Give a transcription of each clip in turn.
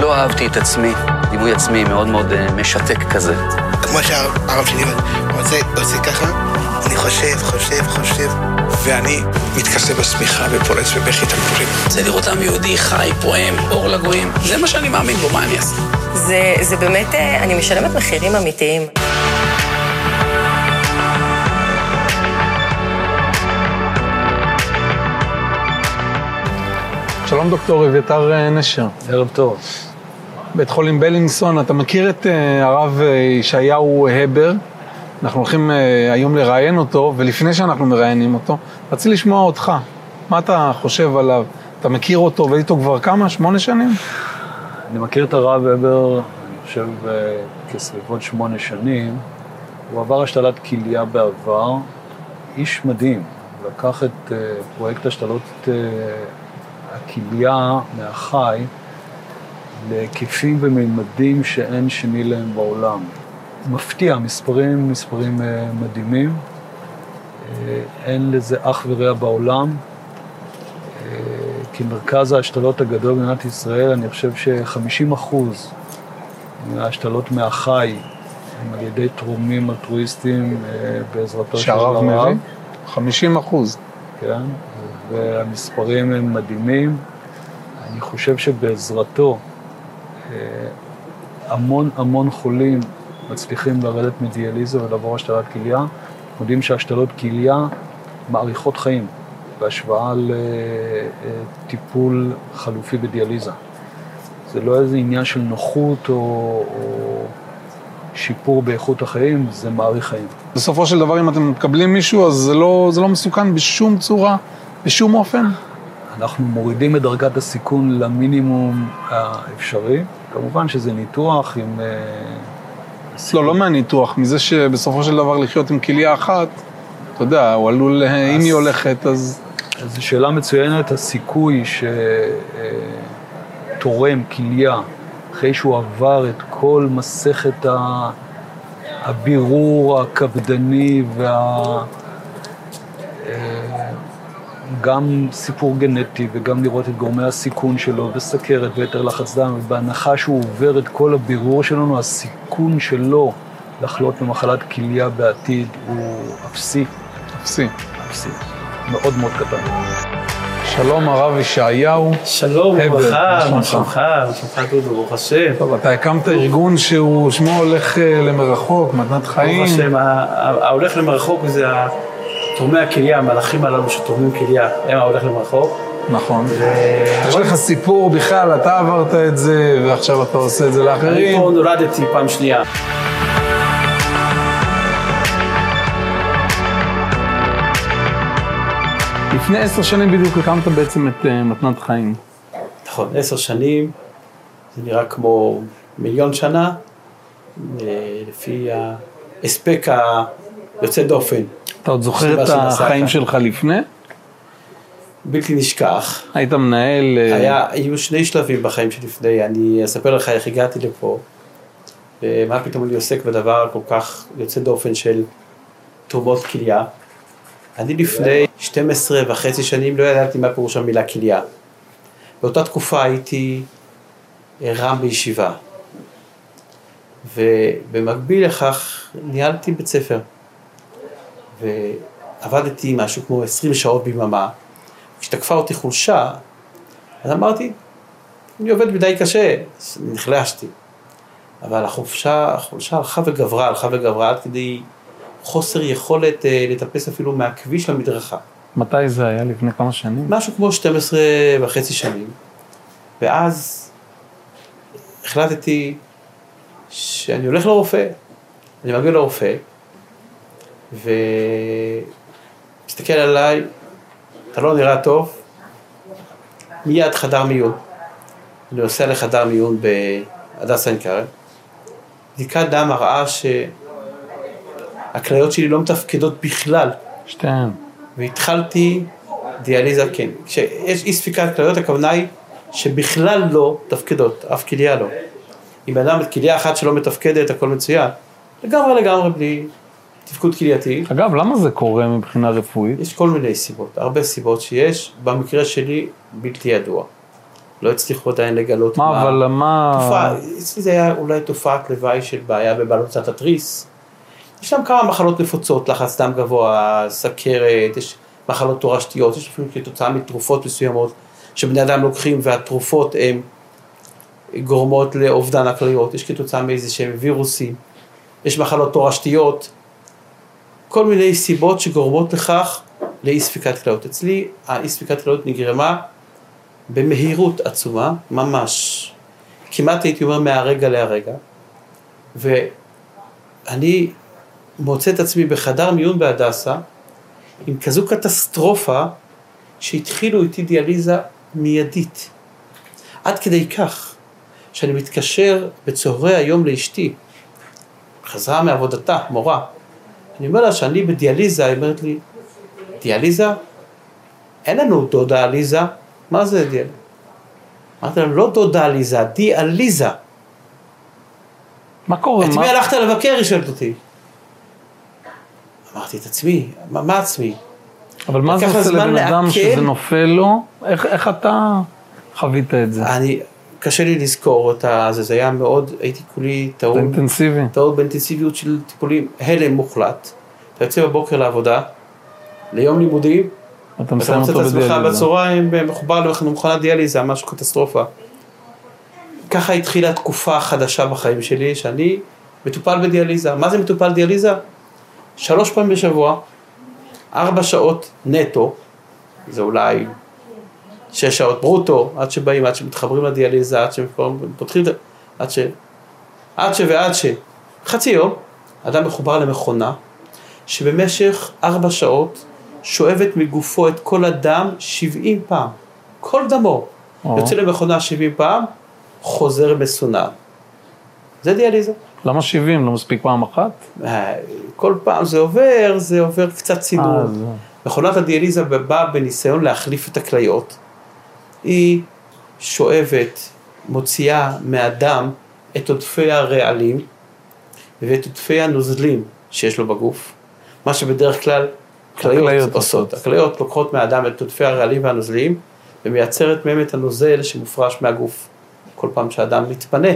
לא אהבתי את עצמי, דימוי עצמי מאוד מאוד אה, משתק כזה. כמו שהרב שלי רוצה, עושה ככה, אני חושב, חושב, חושב, ואני מתכסה בשמיכה ופורץ בבכי תמפורים. רוצה לראות עם יהודי חי, פועם, אור לגויים. זה מה שאני מאמין בו, מה אני אעשה? זה, זה באמת, אה, אני משלמת מחירים אמיתיים. שלום דוקטור אביתר אה, נשר. ערב טוב. בית חולים בלינסון, אתה מכיר את אה, הרב אה, ישעיהו הבר? אנחנו הולכים היום לראיין אותו, ולפני שאנחנו מראיינים אותו, רציתי לשמוע אותך. מה אתה חושב עליו? אתה מכיר אותו ואיתו כבר כמה? שמונה שנים? אני מכיר את הרב הבר, אני חושב, כסביבות שמונה שנים. הוא עבר השתלת כליה בעבר, איש מדהים. לקח את פרויקט השתלות הכליה מהחי להיקפים ומימדים שאין שני להם בעולם. מפתיע, מספרים, מספרים אה, מדהימים. אה, אין לזה אח ורע בעולם. אה, כי מרכז ההשתלות הגדול במדינת ישראל, אני חושב ש-50 אחוז מההשתלות מהחי הם על ידי תרומים אלטרואיסטים בעזרתו של הרב. שהרב מביא? 50 אחוז. כן, והמספרים הם מדהימים. אני חושב שבעזרתו המון המון חולים מצליחים לרדת מדיאליזה ולעבור השתלת כליה. יודעים שהשתלות כליה מאריכות חיים בהשוואה לטיפול חלופי בדיאליזה. זה לא איזה עניין של נוחות או, או שיפור באיכות החיים, זה מאריך חיים. בסופו של דבר, אם אתם מקבלים מישהו, אז זה לא, זה לא מסוכן בשום צורה, בשום אופן? אנחנו מורידים את דרגת הסיכון למינימום האפשרי. כמובן שזה ניתוח עם... אה, לא, לא מהניתוח, מזה שבסופו של דבר לחיות עם כליה אחת, אתה יודע, הוא עלול, אז... אם היא הולכת, אז... זו שאלה מצוינת, הסיכוי שתורם כליה, אחרי שהוא עבר את כל מסכת הבירור הקפדני וה... גם סיפור גנטי וגם לראות את גורמי הסיכון שלו וסכרת ויתר לחץ דם, ובהנחה שהוא עובר את כל הבירור שלנו, הסיכון שלו לחלות במחלת כליה בעתיד הוא אפסי. אפסי. אפסי. מאוד מאוד קטן. שלום הרב ישעיהו. שלום וברכה, מה שלומך? מה שלומך דודו, ברוך השם. טוב, אתה הקמת ארגון שהוא, שמו הולך אה, למרחוק, מתנת חיים. ברוך השם, ההולך למרחוק זה תורמי הכליה, המלאכים הללו שתורמים כליה, הם ההולך למרחוק. נכון. יש לך סיפור בכלל, אתה עברת את זה, ועכשיו אתה עושה את זה לאחרים. אני פה נולדתי פעם שנייה. לפני עשר שנים בדיוק הקמת בעצם את אה, מתנת חיים. נכון, עשר שנים, זה נראה כמו מיליון שנה, אה, לפי ההספק היוצא דופן. אתה עוד זוכר את החיים שלך לפני? בלתי נשכח. היית מנהל... אה, היה, היו שני שלבים בחיים שלפני, אני אספר לך איך הגעתי לפה, ומה פתאום אני עוסק בדבר כל כך יוצא דופן של תרומות כליה. אני לפני 12 וחצי שנים לא ידעתי מה פירוש המילה כליה. באותה תקופה הייתי רם בישיבה, ובמקביל לכך ניהלתי בית ספר. ועבדתי משהו כמו 20 שעות ביממה, כשתקפה אותי חולשה, אז אמרתי, אני עובד מדי קשה, אז נחלשתי. אבל החופשה, החולשה הלכה וגברה, הלכה וגברה עד כדי חוסר יכולת אה, לטפס אפילו מהכביש למדרכה. מתי זה היה? לפני כמה שנים? משהו כמו 12 וחצי שנים. ואז החלטתי שאני הולך לרופא. אני מגיע לרופא, ומסתכל עליי, אתה לא נראה טוב, מיד חדר מיון. אני נוסע לחדר מיון בהדסה עין כרם. בדיקת דם מראה שהכליות שלי לא מתפקדות בכלל. שתיהן. והתחלתי דיאליזה, כן. כשיש אי ספיקת כליות, הכוונה היא שבכלל לא תפקדות, אף כליה לא. אם בן אדם, כליה אחת שלא מתפקדת, הכל מצוין. לגמרי לגמרי בלי תפקוד כלייתי. אגב, למה זה קורה מבחינה רפואית? יש כל מיני סיבות, הרבה סיבות שיש, במקרה שלי בלתי ידוע. לא הצליחו עדיין לגלות מה, אבל מה... תופעה, אצלי זה היה אולי תופעת לוואי של בעיה בבלוטת התריס. יש שם כמה מחלות נפוצות, לחץ דם גבוה, סכרת, יש מחלות תורשתיות, יש אפילו כתוצאה מתרופות מסוימות שבני אדם לוקחים והתרופות הן גורמות לאובדן הכליות, יש כתוצאה מאיזה שהם וירוסים, יש מחלות תורשתיות, כל מיני סיבות שגורמות לכך לאי ספיקת כליות. אצלי האי ספיקת כליות נגרמה במהירות עצומה, ממש, כמעט הייתי אומר מהרגע להרגע, ואני מוצא את עצמי בחדר מיון בהדסה עם כזו קטסטרופה שהתחילו איתי דיאליזה מיידית. עד כדי כך שאני מתקשר בצהרי היום לאשתי, חזרה מעבודתה, מורה, אני אומר לה שאני בדיאליזה, היא אומרת לי, דיאליזה? אין לנו דודה עליזה, מה זה דיאליזה? אמרתי לה, לא דודה עליזה, דיאליזה. מה קורה? את מה- מי הלכת לבקר? היא שואלת אותי. אמרתי את עצמי, מה, מה עצמי? אבל מה זה עושה לבן אדם לעכל. שזה נופל לו? איך, איך אתה חווית את זה? אני, קשה לי לזכור את זה, זה היה מאוד, הייתי כולי טעון, זה אינטנסיבי. טעון באינטנסיביות של טיפולים, הלם מוחלט. אתה יוצא בבוקר לעבודה, ליום לימודים, אתה מסיים מוצא את אותו עצמך בדיאליזה. בצהריים מחובר למכונת דיאליזה, משהו קטסטרופה. ככה התחילה תקופה חדשה בחיים שלי, שאני מטופל בדיאליזה. מה זה מטופל דיאליזה? שלוש פעמים בשבוע, ארבע שעות נטו, זה אולי שש שעות ברוטו, עד שבאים, עד שמתחברים לדיאליזה, עד שפותחים, את ה- עד ש... עד ש... ועד ש... חצי יום, אדם מחובר למכונה, שבמשך ארבע שעות שואבת מגופו את כל הדם 70 פעם. כל דמו. או. יוצא למכונה 70 פעם, חוזר מסונן. זה דיאליזה. למה 70? לא מספיק פעם אחת? אה, כל פעם זה עובר, זה עובר קצת אה, צינון. זה- מכונת הדיאליזה באה בניסיון להחליף את הכליות. היא שואבת, מוציאה מהדם את עודפי הרעלים ואת עודפי הנוזלים שיש לו בגוף, מה שבדרך כלל כליות עושות. הכליות לוקחות מהדם את עודפי הרעלים והנוזלים ומייצרת מהם את הנוזל שמופרש מהגוף כל פעם שהאדם מתפנה.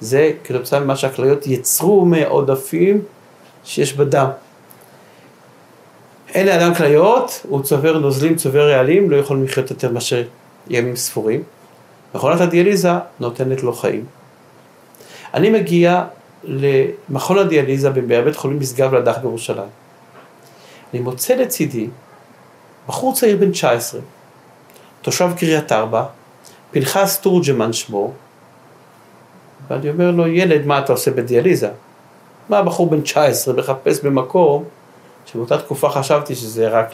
זה כתוצאה ממה שהכליות יצרו מעודפים שיש בדם. אין לאדם כליות, הוא צובר נוזלים, צובר רעלים, לא יכול לחיות יותר מאשר ימים ספורים. מכונת הדיאליזה נותנת לו חיים. אני מגיע למכון הדיאליזה בבית חולים משגב לדח בירושלים. אני מוצא לצידי בחור צעיר בן 19, תושב קריית ארבע, פנחס תורג'מן שמו, ואני אומר לו, ילד, מה אתה עושה בדיאליזה? מה בחור בן 19 מחפש במקום שבאותה תקופה חשבתי שזה רק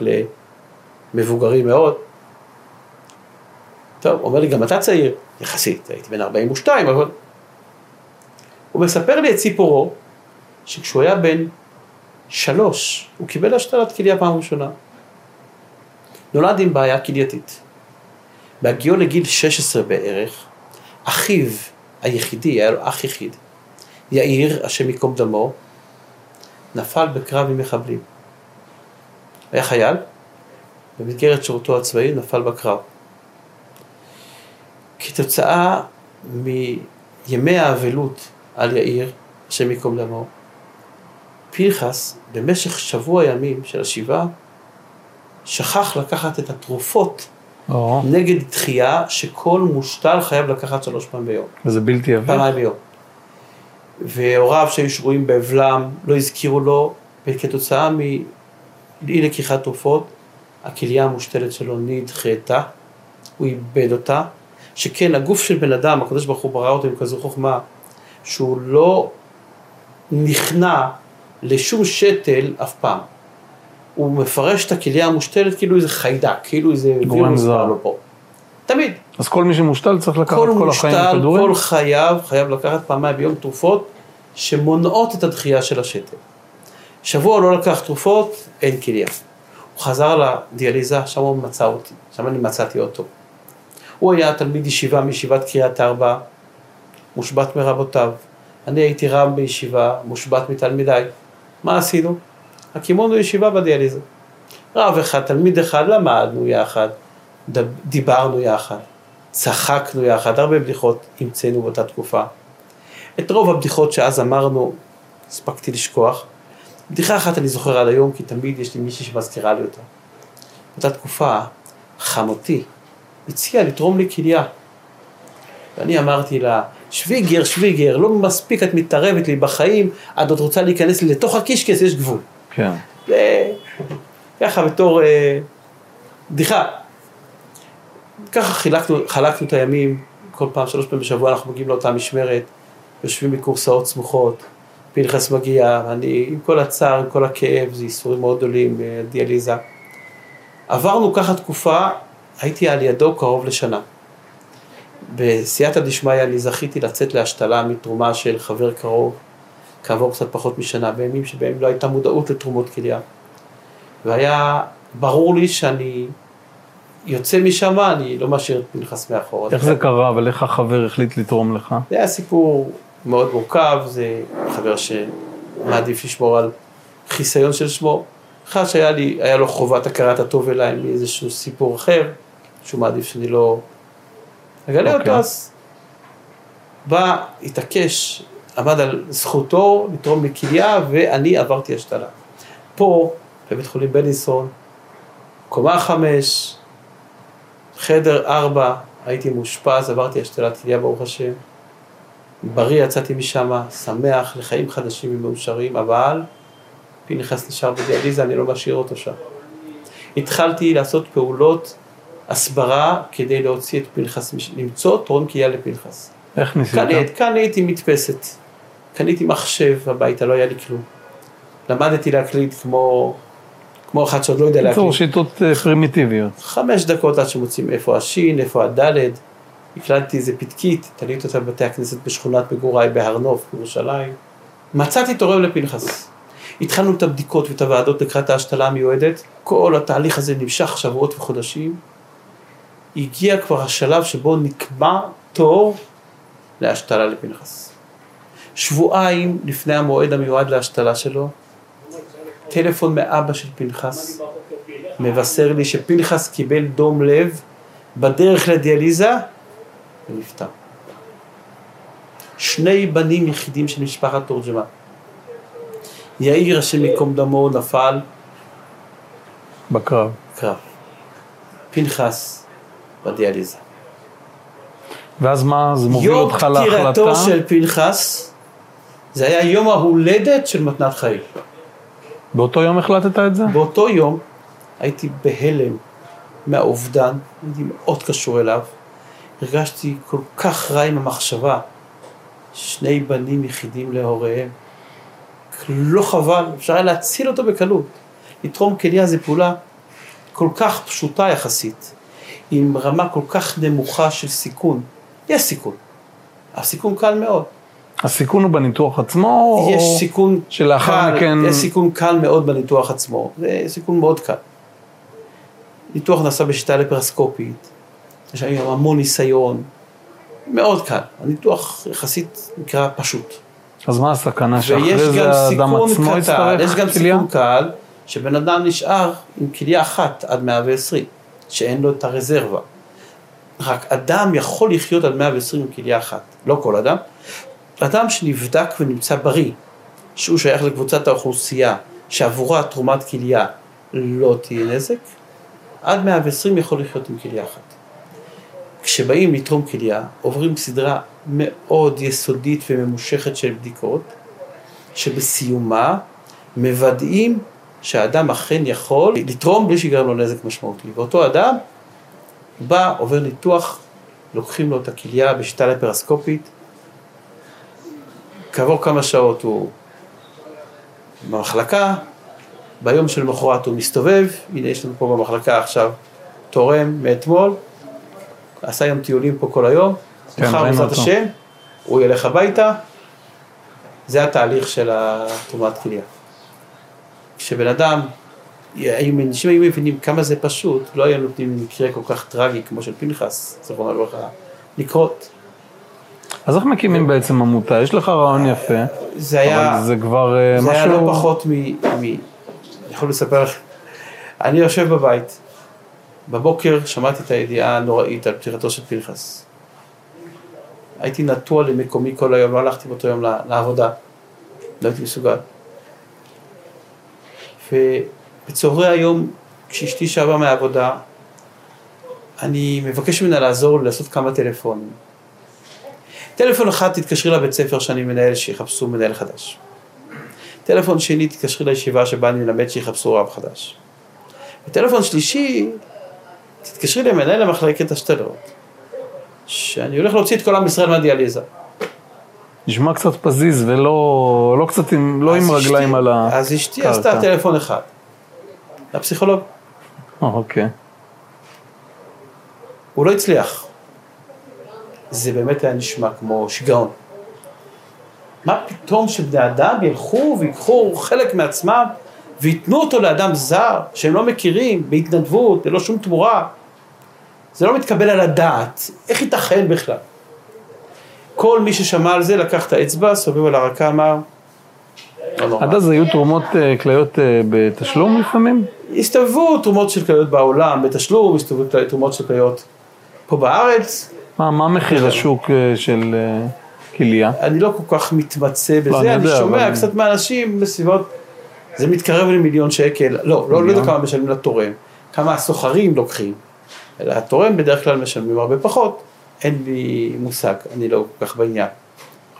למבוגרים מאוד. טוב, אומר לי, גם אתה צעיר, יחסית, הייתי בן 42, אבל... הוא מספר לי את סיפורו, שכשהוא היה בן שלוש, הוא קיבל השתלת כליה פעם ראשונה. נולד עם בעיה כלייתית. בהגיעו לגיל 16 בערך, אחיו היחידי, היה לו אח יחיד, יאיר, השם ייקום דמו, נפל בקרב עם מחבלים. היה חייל, במסגרת שירותו הצבאי נפל בקרב. כתוצאה מימי האבלות על יאיר, השם ייקום דמו, פנחס במשך שבוע ימים של השבעה שכח לקחת את התרופות או, נגד דחייה שכל מושתל חייב לקחת שלוש פעמים ביום. וזה בלתי הפיך. פעמיים ביום. והוריו שהיו שרויים באבלם לא הזכירו לו, וכתוצאה מאי לקיחת תרופות, הכליה המושתלת שלו נדחתה, הוא איבד אותה, שכן הגוף של בן אדם, הקדוש ברוך הוא ברא אותו עם כזו חוכמה, שהוא לא נכנע לשום שתל אף פעם. הוא מפרש את הכליה המושתלת כאילו איזה חיידק, כאילו איזה גורם זר. פה. תמיד. אז כל מי שמושתל צריך לקחת כל כל החיים מושתל, כדורים? כל חייו, חייב לקחת פעמיים ביום תרופות שמונעות את הדחייה של השתל. שבוע לא לקח תרופות, אין כליה. הוא חזר לדיאליזה, שם הוא מצא אותי, שם אני מצאתי אותו. הוא היה תלמיד ישיבה מישיבת קריית ארבע, מושבת מרבותיו. אני הייתי רב בישיבה, מושבת מתלמידיי. מה עשינו? הקימונו ישיבה בדיאליזה. רב אחד, תלמיד אחד, למדנו יחד, דיברנו יחד. צחקנו יחד, הרבה בדיחות המצאנו באותה תקופה. את רוב הבדיחות שאז אמרנו, הספקתי לשכוח. בדיחה אחת אני זוכר עד היום, כי תמיד יש לי מישהי שמזכירה לי אותה. באותה תקופה, חמותי הציעה לתרום לי כליה. ואני אמרתי לה, שוויגר, שוויגר, לא מספיק את מתערבת לי בחיים, את עוד רוצה להיכנס לי לתוך הקישקס, יש גבול. כן. ככה בתור אה, בדיחה. ככה חילקנו, חלקנו את הימים, כל פעם, שלוש פעמים בשבוע אנחנו מגיעים לאותה משמרת, יושבים בכורסאות סמוכות, פנחס מגיע, אני עם כל הצער, עם כל הכאב, זה ייסורים מאוד גדולים, אה, דיאליזה. עברנו ככה תקופה, הייתי על ידו קרוב לשנה. בסייעתא דשמיא אני זכיתי לצאת להשתלה מתרומה של חבר קרוב, כעבור קצת פחות משנה, בימים שבהם לא הייתה מודעות לתרומות כליה. והיה ברור לי שאני יוצא משם, אני לא משאיר את פנחס מאחור. איך זה קרה, אבל איך החבר החליט לתרום לך? זה היה סיפור מאוד מורכב, זה חבר שמעדיף לשמור על חיסיון של שמו. אחד שהיה לי, היה לו חובת הכרת הטוב אליי מאיזשהו סיפור אחר, שהוא מעדיף שאני לא אגלה אוקיי. אותו, אז בא, התעקש, עמד על זכותו לתרום לי כליה, ואני עברתי השתלה. פה, בבית חולים בלינסון, קומה חמש, חדר ארבע, הייתי מאושפז, עברתי השתלת כליה ברוך השם. בריא יצאתי משם, שמח, לחיים חדשים ומאושרים, אבל פנחס נשאר בדיאליזה, אני לא משאיר אותו שם. התחלתי לעשות פעולות הסברה כדי להוציא את פנחס, למצוא תורם כליה לפנחס. איך ניסית? קנית, קניתי מדפסת, קניתי מחשב הביתה, לא היה לי כלום. למדתי להקליט כמו, כמו אחד שעוד לא יודע בקיצור, להקליט. שיטות אה, פרימיטיביות. חמש דקות עד שמוצאים איפה השין, איפה הדלת. הקלטתי איזה פתקית, תליתי אותה בבתי הכנסת בשכונת מגוריי בהר נוף, בירושלים. מצאתי תורם לפנחס. התחלנו את הבדיקות ואת הוועדות לקראת ההשתלה המיועדת. כל התהליך הזה נמשך שבועות וחודשים. הגיע כבר השלב שבו נקבע תור להשתלה לפנחס. שבועיים לפני המועד המיועד להשתלה שלו, טלפון מאבא של פנחס, מבשר לי שפנחס קיבל דום לב בדרך לדיאליזה ונפטר. שני בנים יחידים של משפחת תורג'מן. יאיר, השם ייקום דמו, נפל בקרב. קרב. פנחס בדיאליזה. ואז מה, זה מוביל יום אותך להחלטה? פטירתו של פנחס, זה היה יום ההולדת של מתנת חיים. באותו יום החלטת את זה? באותו יום הייתי בהלם מהאובדן, הייתי מאוד קשור אליו. הרגשתי כל כך רע עם המחשבה, שני בנים יחידים להוריהם. לא חבל, אפשר היה להציל אותו בקלות. לתרום כליה זה פעולה כל כך פשוטה יחסית, עם רמה כל כך נמוכה של סיכון. יש סיכון, הסיכון קל מאוד. הסיכון הוא בניתוח עצמו? או יש סיכון שלאחר קל, מכן... יש סיכון קל מאוד בניתוח עצמו, זה סיכון מאוד קל. ניתוח נעשה בשיטה לפרסקופית, יש היום המון ניסיון, מאוד קל, הניתוח יחסית נקרא פשוט. אז מה הסכנה שאחרי גם זה האדם עצמו יצטרך יש גם כליה? סיכון קל, שבן אדם נשאר עם כליה אחת עד 120, שאין לו את הרזרבה. רק אדם יכול לחיות עד 120 עם כליה אחת, לא כל אדם. אדם שנבדק ונמצא בריא, שהוא שייך לקבוצת האוכלוסייה, שעבורה תרומת כליה לא תהיה נזק, עד 120 יכול לחיות עם כליה אחת. כשבאים לתרום כליה, עוברים סדרה מאוד יסודית וממושכת של בדיקות, שבסיומה מוודאים שהאדם אכן יכול לתרום בלי שיגרם לו נזק משמעותי. ואותו אדם בא, עובר ניתוח, לוקחים לו את הכליה בשיטה לפרסקופית, כעבור כמה שעות הוא במחלקה, ביום שלמחרת הוא מסתובב, הנה יש לנו פה במחלקה עכשיו תורם מאתמול, עשה היום טיולים פה כל היום, כן, מחר בעזרת. השם, הוא ילך הביתה, זה התהליך של התרומת כליה. כשבן אדם, אם אנשים היו מבינים כמה זה פשוט, לא היו נותנים מקרה כל כך טרגי כמו של פנחס, זכרונו לברכה, לקרות. אז איך מקימים בעצם עמותה? יש לך רעיון יפה, זה היה, אבל זה כבר אה, זה היה משהו... לא פחות מ... מ... אני יכול לספר לך, אני יושב בבית, בבוקר שמעתי את הידיעה הנוראית על פטירתו של פנחס. הייתי נטוע למקומי כל היום, לא הלכתי באותו יום לעבודה, לא הייתי מסוגל. ובצהרי היום, כשאשתי שבה מהעבודה, אני מבקש ממנה לעזור לי לעשות כמה טלפונים. טלפון אחד, תתקשרי לבית ספר שאני מנהל, שיחפשו מנהל חדש. טלפון שני, תתקשרי לישיבה שבה אני מלמד, שיחפשו רב חדש. וטלפון שלישי, תתקשרי למנהל למחלקת השתלות, שאני הולך להוציא את כל עם ישראל מהדיאליזה. נשמע קצת פזיז ולא לא קצת עם, לא עם אשתי, רגליים על הקרקע. אז אשתי עשתה טלפון אחד, לפסיכולוג. אה, אוקיי. הוא לא הצליח. זה באמת היה נשמע כמו שיגעון. מה פתאום שבני אדם ילכו ויקחו חלק מעצמם וייתנו אותו לאדם זר שהם לא מכירים, בהתנדבות, ללא שום תמורה? זה לא מתקבל על הדעת, איך ייתכן בכלל? כל מי ששמע על זה לקח את האצבע, סובב על הרקה, אמר, לא נורא. עד אז היו תרומות אה, כליות אה, בתשלום לפעמים? הסתובבו תרומות של כליות בעולם בתשלום, הסתובבו תרומות של כליות פה בארץ. מה, מה מחיר השוק אה, של אה, כליה? אני לא כל כך מתמצא בזה, לא, אני אני יודע, שומע אבל- קצת מאנשים בסביבות, זה מתקרב למיליון שקל, לא, לא, לא יודע? כמה משלמים לתורם, כמה הסוחרים לוקחים, אלא התורם בדרך כלל משלמים הרבה פחות, אין לי מושג, אני לא כל כך בעניין.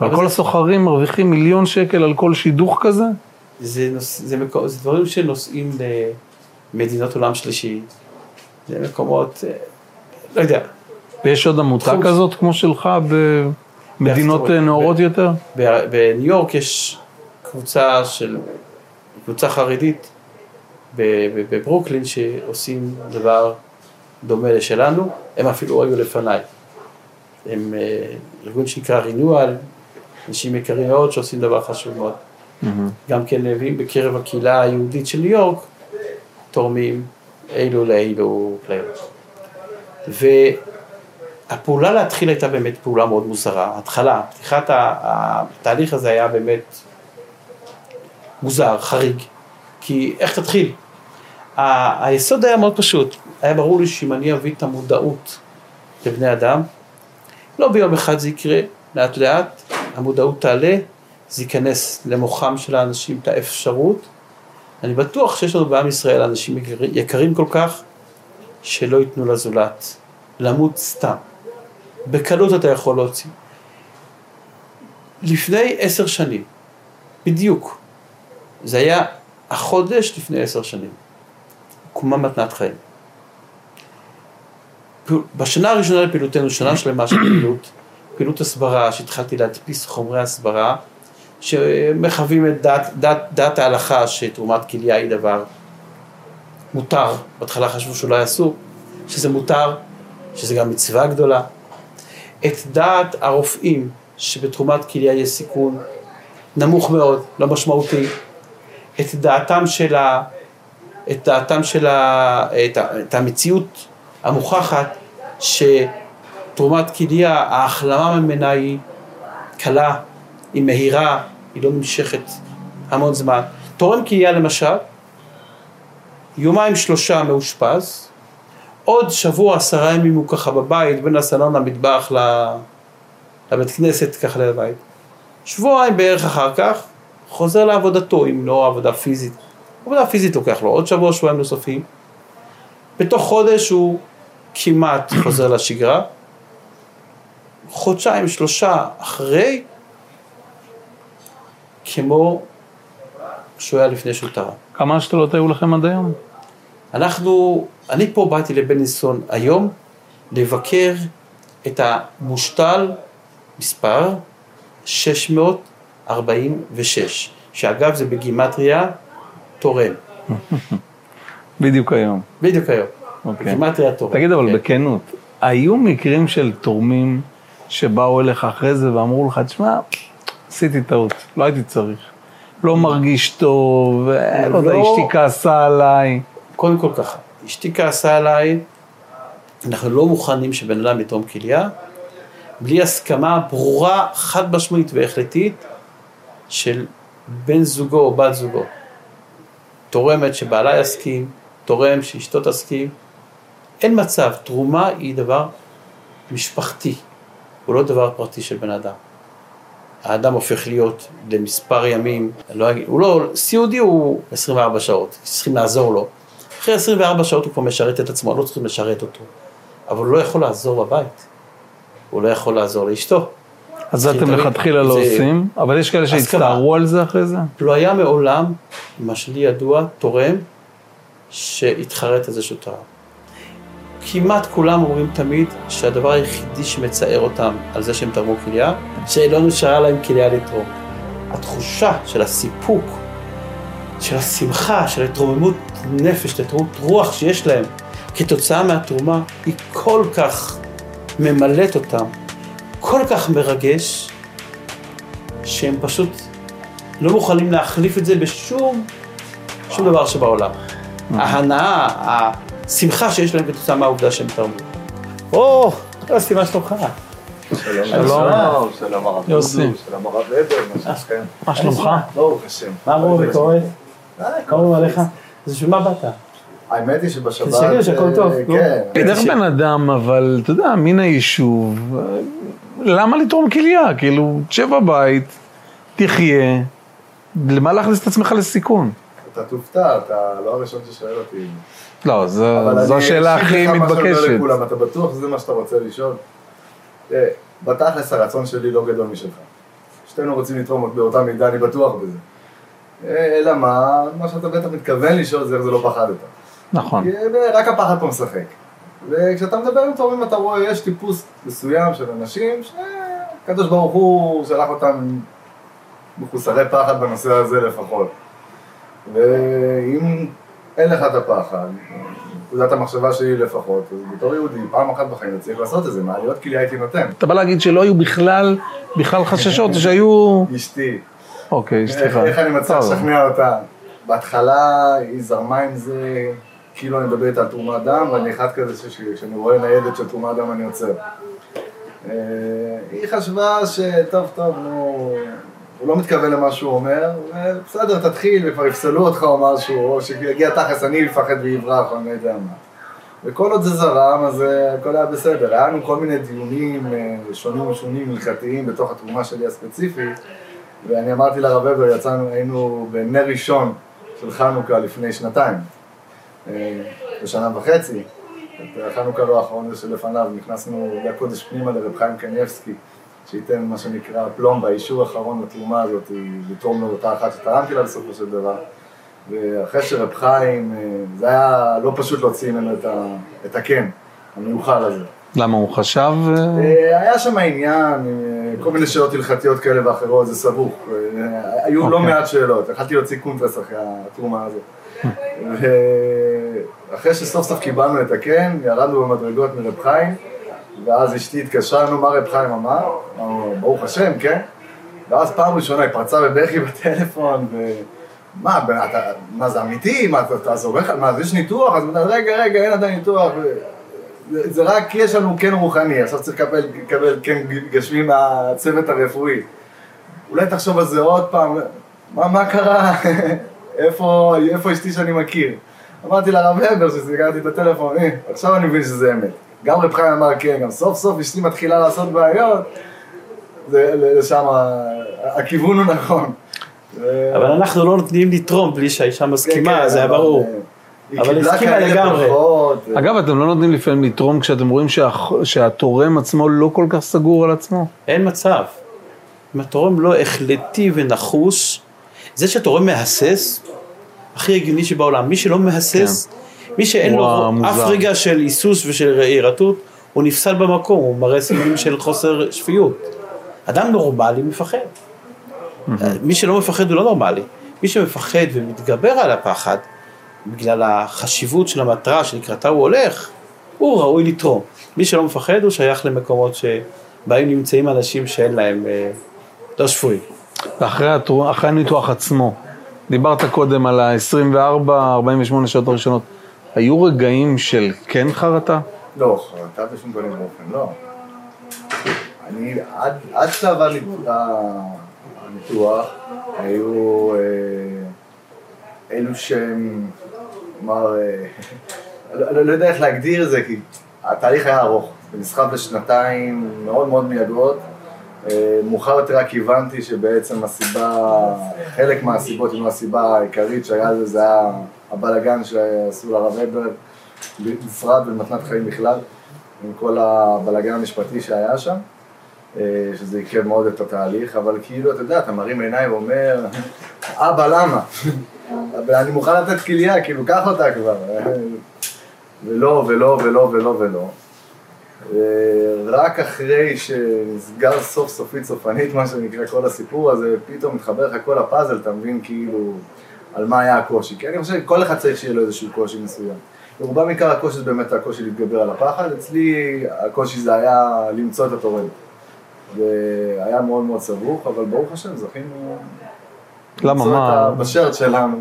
אבל כל הסוחרים מרוויחים מיליון שקל על כל שידוך כזה? זה, נוס, זה, מקו, זה דברים שנוסעים למדינות עולם שלישי, זה מקומות, אה, לא יודע, ויש עוד עמותה תחום- כזאת כמו שלך במדינות אה, נאורות יותר? בניו יורק יש קבוצה של, קבוצה חרדית בברוקלין שעושים דבר דומה לשלנו, הם אפילו היו לפניי. הם אה, ארגון שנקרא רינואל, אנשים יקרים מאוד שעושים דבר חשוב מאוד. גם כן מביאים בקרב הקהילה היהודית של ניו יורק, תורמים אילו לאילו כליות. והפעולה להתחיל הייתה באמת פעולה מאוד מוזרה. ההתחלה, פתיחת התהליך הזה היה באמת מוזר, חריג. כי איך תתחיל? היסוד היה מאוד פשוט. היה ברור לי שאם אני אביא את המודעות לבני אדם, לא ביום אחד זה יקרה, לאט לאט המודעות תעלה, זה ייכנס למוחם של האנשים את האפשרות. אני בטוח שיש לנו בעם ישראל אנשים יקרים, כל כך, שלא ייתנו לזולת למות סתם. בקלות אתה יכול להוציא. לפני עשר שנים, בדיוק, זה היה החודש לפני עשר שנים, הוקמה מתנת חיים. בשנה הראשונה לפעילותנו, שנה שלמה של פעילות, פעילות הסברה, שהתחלתי להדפיס חומרי הסברה, שמחווים את דעת, דעת, דעת ההלכה שתרומת כליה היא דבר מותר, בהתחלה חשבו שאולי אסור, שזה מותר, שזה גם מצווה גדולה. את דעת הרופאים שבתרומת כליה יש סיכון נמוך מאוד, לא משמעותי. את דעתם של ה... את דעתם של ה... את, ה... את המציאות המוכחת שתרומת כליה, ההחלמה ממנה היא קלה, היא מהירה, היא לא נמשכת המון זמן. תורם כליה למשל, יומיים שלושה מאושפז, עוד שבוע עשרה ימים הוא ככה בבית, בין הסלון למטבח ל- לבית כנסת, ככה לבית. שבועיים בערך אחר כך, חוזר לעבודתו, אם לא עבודה פיזית. עבודה פיזית לוקח לו עוד שבוע, שבועיים נוספים. בתוך חודש הוא כמעט חוזר לשגרה. חודשיים, שלושה אחרי, כמו שהוא היה לפני שהוא תרם. כמה השתלות היו לכם עד היום? אנחנו, אני פה באתי לבלינסון היום לבקר את המושתל מספר 646, שאגב זה בגימטריה תורם, בדיוק היום. בדיוק היום, אוקיי. בגימטריה תורם. תגיד אבל כן. בכנות, היו מקרים של תורמים שבאו אליך אחרי זה ואמרו לך, תשמע, עשיתי טעות, לא הייתי צריך. לא מרגיש טוב, אה, לא יודע, לא. אשתי כעסה עליי. קודם כל ככה, אשתי כעסה עליי, אנחנו לא מוכנים שבן אדם יתרום כליה, בלי הסכמה ברורה, חד משמעית והחלטית של בן זוגו או בת זוגו. תורמת שבעלה יסכים, תורם שאשתו תסכים, אין מצב, תרומה היא דבר משפחתי, הוא לא דבר פרטי של בן אדם. האדם הופך להיות למספר ימים, לא, הוא לא, סיעודי הוא 24 שעות, צריכים לעזור לו. אחרי 24 שעות הוא כבר משרת את עצמו, לא צריכים לשרת אותו. אבל הוא לא יכול לעזור בבית. הוא לא יכול לעזור לאשתו. אז זה אתם מלכתחילה לא עושים, אבל יש כאלה. שהצטערו על זה אחרי זה? לא היה מעולם, מה שלי ידוע, תורם שהתחרט על זה שהוא תרם. כמעט כולם אומרים תמיד שהדבר היחידי שמצער אותם על זה שהם תרמו כליה, שלא נשארה להם כליה לתרום. התחושה של הסיפוק, של השמחה, של התרוממות נפש, התרוממות רוח שיש להם כתוצאה מהתרומה, היא כל כך ממלאת אותם, כל כך מרגש, שהם פשוט לא מוכנים להחליף את זה בשום שום דבר שבעולם. ההנאה, השמחה שיש להם כתוצאה מהעובדה שהם תרמו. או, יוסי, מה שלומך? שלום. שלום הרב יוסי. שלום הרב הבר, מה שלומכם? מה שלומך? ברוך השם. מה אמרו וקורא? אה, אומרים עליך? אז בשביל מה באת? האמת היא שבשבת... תסתכל שהכל אה, טוב, נו. כן. איך בן אדם, אבל אתה יודע, מן היישוב, אה, למה לתרום כליה? כאילו, תשב בבית, תחיה, למה להכניס את עצמך לסיכון? אתה תופתע, אתה לא הראשון ששואל אותי. לא, זו אבל אני השאלה הכי מתבקשת. לכולם, אתה בטוח שזה מה שאתה רוצה לשאול? בתכלס הרצון שלי לא גדול משלך. שתינו רוצים לתרום באותה מידה, אני בטוח בזה. אה, אלא מה, מה שאתה בטח מתכוון לשאול זה איך זה לא פחדת. נכון. כי רק הפחד פה משחק. וכשאתה מדבר עם תורמים אתה רואה, יש טיפוס מסוים של אנשים שהקדוש ברוך הוא שלח אותם מחוסרי פחד בנושא הזה לפחות. ואם אין לך את הפחד, נקודת המחשבה שלי לפחות, אז בתור יהודי, פעם אחת בחיים צריך לעשות את זה, מעליות כליה הייתי נותן. אתה בא להגיד שלא היו בכלל, בכלל חששות, שהיו... אשתי, אוקיי, סליחה. איך, אני מצליח. לשכנע אותה? בהתחלה היא זרמה עם זה, כאילו אני מדבר איתה על תרומת דם, ואני אחד כזה שכשאני רואה ניידת של תרומת דם אני עוצר. אה, היא חשבה שטוב, טוב, נו, הוא לא מתכוון למה שהוא אומר, ובסדר, תתחיל, וכבר יפסלו אותך או משהו, או שיגיע תכלס, אני אפחד ויברח, או אני לא יודע מה. וכל עוד זה זרם, אז אה, הכל היה בסדר. היה לנו כל מיני דיונים אה, שונים ושונים הלכתיים בתוך התרומה שלי הספציפית, ואני אמרתי לרב הבר, יצאנו, היינו בנר ראשון של חנוכה לפני שנתיים, אה, בשנה וחצי. את החנוכה לא האחרון שלפניו, נכנסנו לקודש פנימה לרב חיים קניבסקי, שייתן מה שנקרא פלומבה, אישור אחרון לתרומה הזאת, לתרום לאותה אחת שתרמתי לה בסופו של דבר. ואחרי שרב חיים, אה, זה היה לא פשוט להוציא ממנו את, ה, את הקן המיוחל הזה. למה הוא חשב? אה, אה, היה שם עניין, כל מיני שאלות הלכתיות כאלה ואחרות, זה סבוך. היו לא אוקיי. מעט שאלות, יכלתי להוציא קונטרס אחרי התרומה הזאת. ואחרי שסוף סוף קיבלנו את הקן, ירדנו במדרגות מרב חיים, ואז אשתי התקשרה, נו, מה רב חיים אמר? אמרנו, ברוך השם, כן? ואז פעם ראשונה היא פרצה בבכי בטלפון, ו... מה, אתה, מה זה אמיתי? מה, אתה, זורק על מה, אז יש ניתוח? אז רגע, רגע, אין עדיין ניתוח. זה, זה רק יש לנו כן רוחני, עכשיו צריך לקבל, לקבל כן גשמי מהצוות הרפואי. אולי תחשוב על זה עוד פעם, מה, מה קרה? איפה, איפה אשתי שאני מכיר? אמרתי לרב הבר שסגרתי את הטלפון, עכשיו אני מבין שזה אמת. גם רב חיים אמר כן, גם סוף סוף אשתי מתחילה לעשות בעיות, זה לשם, הכיוון הוא נכון. אבל אנחנו לא נותנים לתרום בלי שהאישה כן, מסכימה, כן, זה היה אבל, ברור. היא אבל קיבלה הסכימה לגמרי. אגב, אתם לא נותנים לפעמים לתרום כשאתם רואים שהתורם עצמו לא כל כך סגור על עצמו? אין מצב. אם התורם לא החלטי ונחוש, זה שהתורם מהסס, הכי הגיוני שבעולם. מי שלא מהסס, מי שאין לו המוזר. אף רגע של היסוס ושל הירתות, הוא נפסל במקום, הוא מראה סימנים של חוסר שפיות. אדם נורמלי מפחד. מי שלא מפחד הוא לא נורמלי. מי שמפחד ומתגבר על הפחד, בגלל החשיבות של המטרה שלקראתה הוא הולך, הוא ראוי לתרום. מי שלא מפחד הוא שייך למקומות שבהם נמצאים אנשים שאין להם, אה, לא שפויים. ואחרי הניתוח עצמו, דיברת קודם על ה-24-48 שעות הראשונות, היו רגעים של כן חרטה? לא, חרטה בשום פנים ואופן, לא. אני, עד, עד שלב הניתוח, היו אה, אלו שהם, כלומר, אה, לא, לא, לא יודע איך להגדיר את זה, כי התהליך היה ארוך. זה נסחב לשנתיים מאוד מאוד מייגעות. אה, מאוחר יותר רק הבנתי שבעצם הסיבה, חלק מהסיבות, אם לא הסיבה העיקרית שהיה לזה, זה היה הבלגן שעשו לרב הבר, בפרט במתנת חיים בכלל, עם כל הבלגן המשפטי שהיה שם, אה, שזה עיכב מאוד את התהליך, אבל כאילו, אתה יודע, אתה מרים עיניים ואומר, אבא, למה? אני מוכן לתת כליה, כאילו, קח אותה כבר. ולא, ולא, ולא, ולא, ולא. רק אחרי שנסגר סוף סופית סופנית, מה שנקרא כל הסיפור הזה, פתאום מתחבר לך כל הפאזל, אתה מבין כאילו על מה היה הקושי. כי אני חושב שכל אחד צריך שיהיה לו איזשהו קושי מסוים. ברובם עיקר הקושי זה באמת הקושי להתגבר על הפחד, אצלי הקושי זה היה למצוא את התורם. והיה מאוד מאוד סבוך, אבל ברוך השם, זכינו למה, למצוא מה? את בשרט שלנו.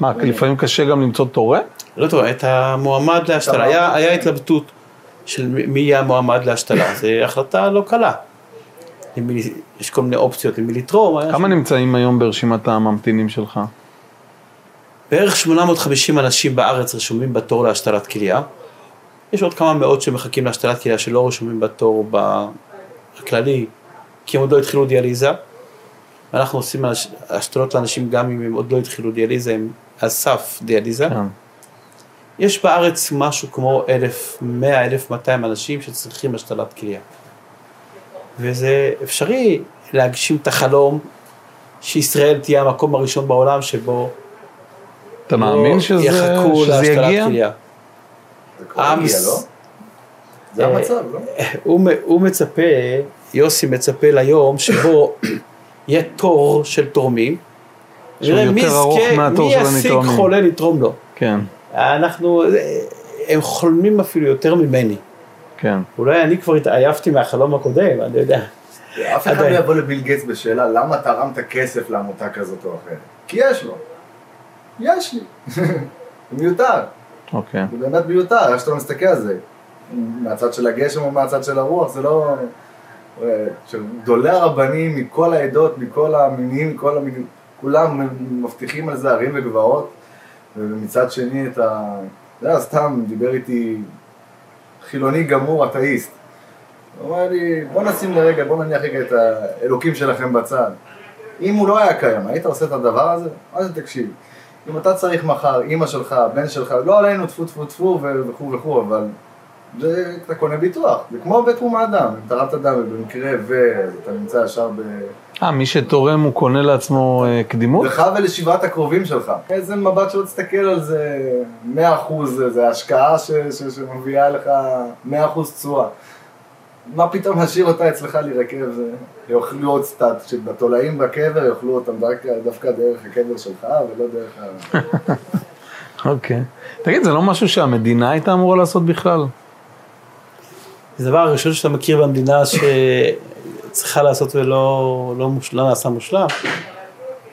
מה, לפעמים קשה גם למצוא תורם? לא טוב, את המועמד להשתלה, היה, היה התלבטות של מי יהיה המועמד להשתלה, זו החלטה לא קלה. למי, יש כל מיני אופציות למי לתרום, כמה שם- נמצאים היום ברשימת הממתינים שלך? בערך 850 אנשים בארץ רשומים בתור להשתלת כליה. יש עוד כמה מאות שמחכים להשתלת כליה שלא רשומים בתור בכללי, כי הם עוד לא התחילו דיאליזה. אנחנו עושים הש- השתלות לאנשים גם אם הם עוד לא התחילו דיאליזה, הם על סף דיאליזה. כן. יש בארץ משהו כמו 1,100, 1,200 אנשים שצריכים השתלת כליה. וזה אפשרי להגשים את החלום שישראל תהיה המקום הראשון בעולם שבו אתה מאמין לא שזה יחכו שזה להשתלת יגיע? כליה. זה כבר לא? זה המצב, לא? הוא, מצפה, יוסי מצפה ליום שבו יהיה תור של תורמים. שהוא מי יותר ארוך מהתור מי של ישיג הנתרמים. חולה לתרום לו. כן, אנחנו, הם חולמים אפילו יותר ממני. כן. אולי אני כבר התעייפתי מהחלום הקודם, אני יודע. אף אחד. לא יבוא לביל גייטס בשאלה למה תרמת כסף לעמותה כזאת או אחרת. כי יש לו. יש לי. מיותר. אוקיי. זה באמת מיותר, איך שאתה מסתכל על זה. מהצד של הגשם או מהצד של הרוח, זה לא... אה, גדולי הרבנים מכל העדות, מכל המינים, מכל המינים, כולם מבטיחים על זה הרים וגבעות, ומצד שני את ה... אתה יודע, סתם דיבר איתי חילוני גמור, אתאיסט. הוא אמר לי, בוא נשים לרגע, בוא נניח רגע את האלוקים שלכם בצד. אם הוא לא היה קיים, היית עושה את הדבר הזה? מה זה תקשיב? אם אתה צריך מחר, אימא שלך, בן שלך, לא עלינו טפו טפו טפו וכו' וכו', אבל זה, אתה קונה ביטוח, זה כמו בתרומת דם, אם תרמת דם ובמקרה ואתה נמצא ישר ב... אה, מי שתורם הוא קונה לעצמו אה, קדימות? לך ולשבעת הקרובים שלך. איזה מבט שלא תסתכל על זה, 100 אחוז, זה השקעה ש, ש, שמביאה לך 100 אחוז תשואה. מה פתאום להשאיר אותה אצלך להירקב, זה- יאכלו עוד סטאט, שבתולעים בקבר יאכלו אותם דווקא, דרך הקבר שלך ולא דרך ה... אוקיי. תגיד, זה לא משהו שהמדינה הייתה אמורה לעשות בכלל? זה הדבר הראשון שאתה מכיר במדינה שצריכה לעשות ולא לא מוש, לא נעשה מושלם.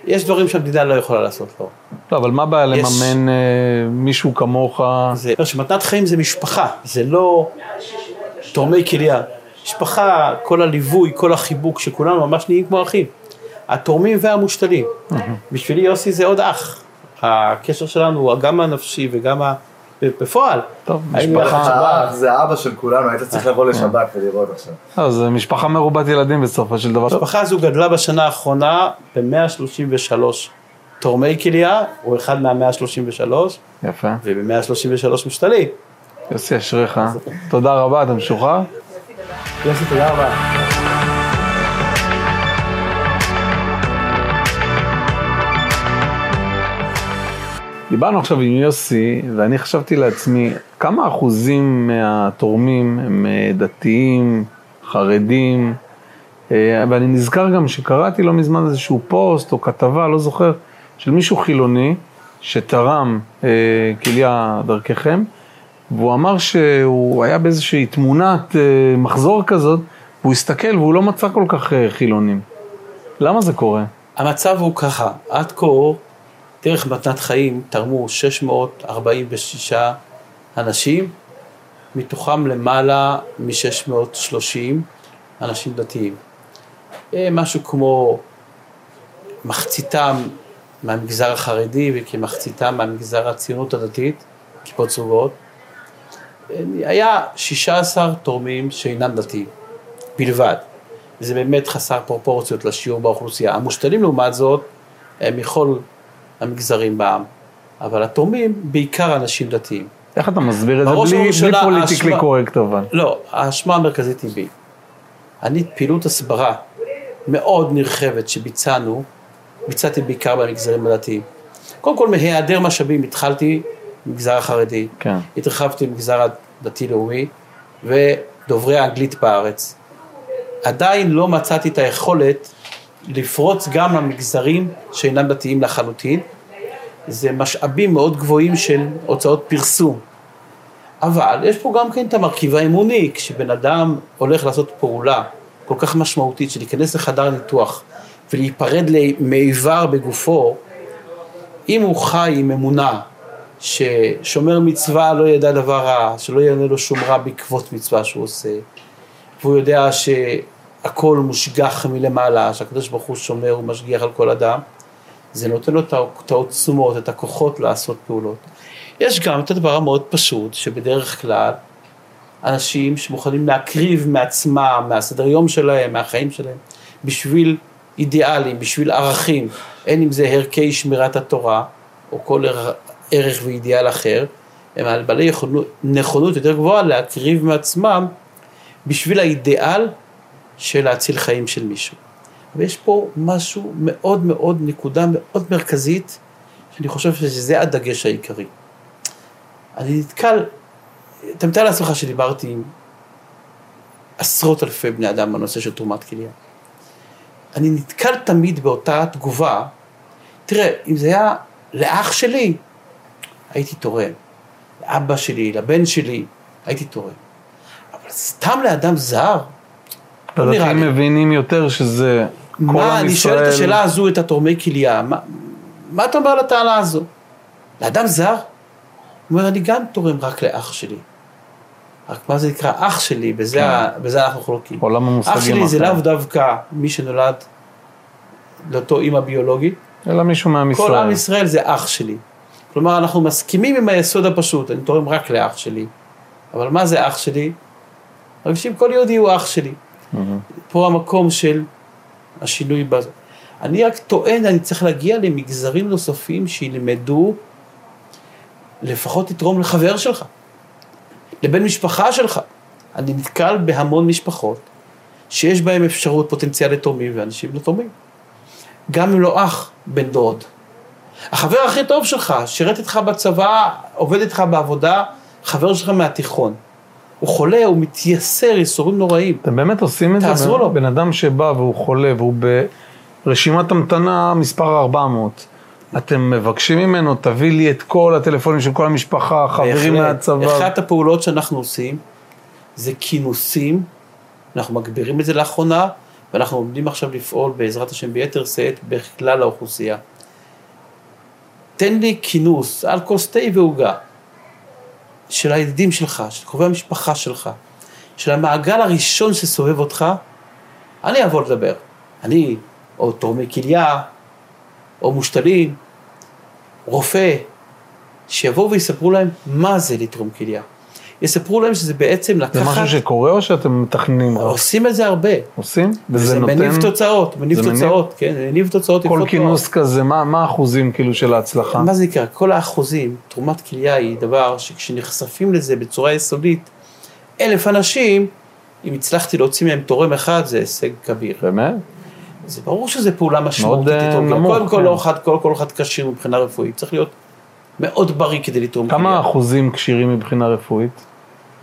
יש דברים שהמדינה לא יכולה לעשות לו. לא, אבל מה הבעיה יש- לממן אה, מישהו כמוך? זה, שמתנת חיים זה משפחה, זה לא תורמי כליה. משפחה, כל הליווי, כל החיבוק, שכולנו ממש נהיים כמו אחים. התורמים והמושתלים. בשבילי יוסי זה עוד אח. הקשר שלנו הוא גם הנפשי וגם ה... בפועל. טוב, משפחה- זה אבא של כולנו, היית צריך לבוא לשבת ולראות עכשיו. לא, זה משפחה מרובת ילדים בסופו של דבר. המשפחה הזו גדלה בשנה האחרונה ב-133 תורמי כליה, הוא אחד מה-133, יפה. וב-133 משתלים. יוסי, אשריך. תודה רבה, אתה משוחרר? יוסי, תודה רבה. דיברנו עכשיו עם יוסי, ואני חשבתי לעצמי, כמה אחוזים מהתורמים הם אה, דתיים, חרדים, אה, ואני נזכר גם שקראתי לא מזמן איזשהו פוסט או כתבה, לא זוכר, של מישהו חילוני שתרם אה, כליה דרככם, והוא אמר שהוא היה באיזושהי תמונת אה, מחזור כזאת, והוא הסתכל והוא לא מצא כל כך אה, חילונים. למה זה קורה? המצב הוא ככה, עד כה, דרך מתנת חיים תרמו 646 אנשים, מתוכם למעלה מ-630 אנשים דתיים. אה, משהו כמו מחציתם מהמגזר החרדי וכמחציתם מהמגזר הציונות הדתית, כיפות סרוגות, היה 16 תורמים שאינם דתיים, בלבד. זה באמת חסר פרופורציות לשיעור באוכלוסייה. המושתלים לעומת זאת, הם מכל המגזרים בעם. אבל התורמים, בעיקר אנשים דתיים. איך אתה מסביר את זה בלי, בלי פוליטיקלי קורקט אבל? לא, האשמה המרכזית היא בי. אני פעילות הסברה מאוד נרחבת שביצענו, ביצעתי בעיקר במגזרים הדתיים. קודם כל, מהיעדר משאבים התחלתי במגזר החרדי, כן. התרחבתי במגזר הדתי-לאומי ודוברי האנגלית בארץ. עדיין לא מצאתי את היכולת לפרוץ גם למגזרים שאינם דתיים לחלוטין. זה משאבים מאוד גבוהים של הוצאות פרסום. אבל יש פה גם כן את המרכיב האמוני, כשבן אדם הולך לעשות פעולה כל כך משמעותית של להיכנס לחדר ניתוח ולהיפרד מאיבר בגופו, אם הוא חי עם אמונה ששומר מצווה לא ידע דבר רע, שלא יענה לו שום רע בעקבות מצווה שהוא עושה, והוא יודע שהכל מושגח מלמעלה, שהקדוש ברוך הוא שומר ומשגיח על כל אדם, זה נותן לו את העוצמות, את הכוחות לעשות פעולות. יש גם את הדבר המאוד פשוט, שבדרך כלל אנשים שמוכנים להקריב מעצמם, מהסדר יום שלהם, מהחיים שלהם, בשביל אידיאלים, בשביל ערכים, אין אם זה ערכי שמירת התורה, או כל ערך ואידיאל אחר, הם על בעלי נכונות יותר גבוהה להקריב מעצמם בשביל האידיאל של להציל חיים של מישהו. ויש פה משהו מאוד מאוד, נקודה מאוד מרכזית, שאני חושב שזה הדגש העיקרי. אני נתקל, אתה מתאר לעצמך שדיברתי עם עשרות אלפי בני אדם בנושא של תרומת כליה. אני נתקל תמיד באותה תגובה, תראה, אם זה היה לאח שלי, הייתי תורם. לאבא שלי, לבן שלי, הייתי תורם. אבל סתם לאדם זר, לא נראה הדתיים לי. מבינים יותר שזה כל עם מה, אני שואל את ישראל. השאלה הזו, את התורמי כליה, מה, מה אתה אומר לטענה הזו? לאדם זר? הוא אומר, אני גם תורם רק לאח שלי. רק מה זה נקרא אח שלי, בזה, ה- בזה אנחנו חולקים. עולם המושגים אח שלי זה אחר. לאו דווקא מי שנולד לאותו אימא ביולוגית, אלא מישהו מעם כל עם ישראל. ישראל זה אח שלי. כלומר, אנחנו מסכימים עם היסוד הפשוט, אני תורם רק לאח שלי. אבל מה זה אח שלי? מרגישים כל יהודי הוא אח שלי. פה המקום של השינוי בזה. אני רק טוען, אני צריך להגיע למגזרים נוספים שילמדו לפחות לתרום לחבר שלך, לבן משפחה שלך. אני נתקל בהמון משפחות שיש בהם אפשרות פוטנציאל לתורמים ואנשים לא תורמים. גם אם לא אח, בן דוד. החבר הכי טוב שלך, שירת איתך בצבא, עובד איתך בעבודה, חבר שלך מהתיכון. הוא חולה, הוא מתייסר, ייסורים נוראים. אתם באמת עושים את זה? תעזרו לו. בן אדם שבא והוא חולה והוא ברשימת המתנה מספר 400. אתם מבקשים ממנו, תביא לי את כל הטלפונים של כל המשפחה, חברים. מהצבא. אחת הפעולות שאנחנו עושים זה כינוסים, אנחנו מגבירים את זה לאחרונה, ואנחנו עומדים עכשיו לפעול בעזרת השם ביתר שאת בכלל האוכלוסייה. תן לי כינוס על כוס תה ועוגה של הידידים שלך, של קרובי המשפחה שלך, של המעגל הראשון שסובב אותך, אני אבוא לדבר. אני, או תורמי כליה, או מושתלים, רופא, שיבואו ויספרו להם מה זה לתרום כליה. יספרו להם שזה בעצם לקחת... זה משהו שקורה או שאתם מתכננים רק? עושים את זה הרבה. עושים? וזה וזה נותן... מניב תוצאות, מניב? תוצאות, כן, מניב תוצאות כל כינוס מאוד. כזה, מה מה האחוזים כאילו של ההצלחה? מה זה נקרא? כל האחוזים, תרומת כליה היא דבר שכשנחשפים לזה בצורה יסודית, אלף אנשים, אם הצלחתי להוציא מהם תורם אחד, זה הישג כביר. באמת? זה ברור שזו פעולה משמעותית אה, לתרום כליה. נמוך, קודם כל, כן. לא אחד, כל, כל אחד כשיר מבחינה רפואית, צריך להיות מאוד בריא כדי לתרום כליה. כמה אחוזים כשירים מבחינה רפואית?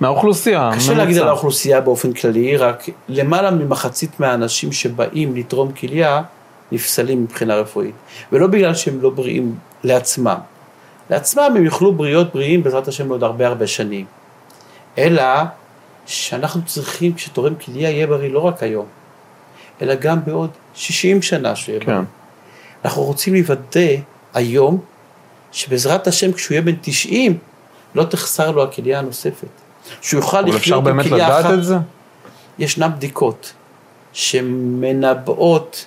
מהאוכלוסייה. קשה ממוצע. להגיד על האוכלוסייה באופן כללי, רק למעלה ממחצית מהאנשים שבאים לתרום כליה נפסלים מבחינה רפואית. ולא בגלל שהם לא בריאים לעצמם. לעצמם הם יוכלו בריאות בריאים בעזרת השם לעוד הרבה הרבה שנים. אלא שאנחנו צריכים, כשתורם כליה יהיה בריא לא רק היום, אלא גם בעוד 60 שנה שהוא יהיה בריא. כן. אנחנו רוצים לוודא היום, שבעזרת השם כשהוא יהיה בן 90, לא תחסר לו הכליה הנוספת. שהוא יוכל אבל לחיות אפשר עם באמת כליה לדעת אחת. את זה? ישנן בדיקות שמנבאות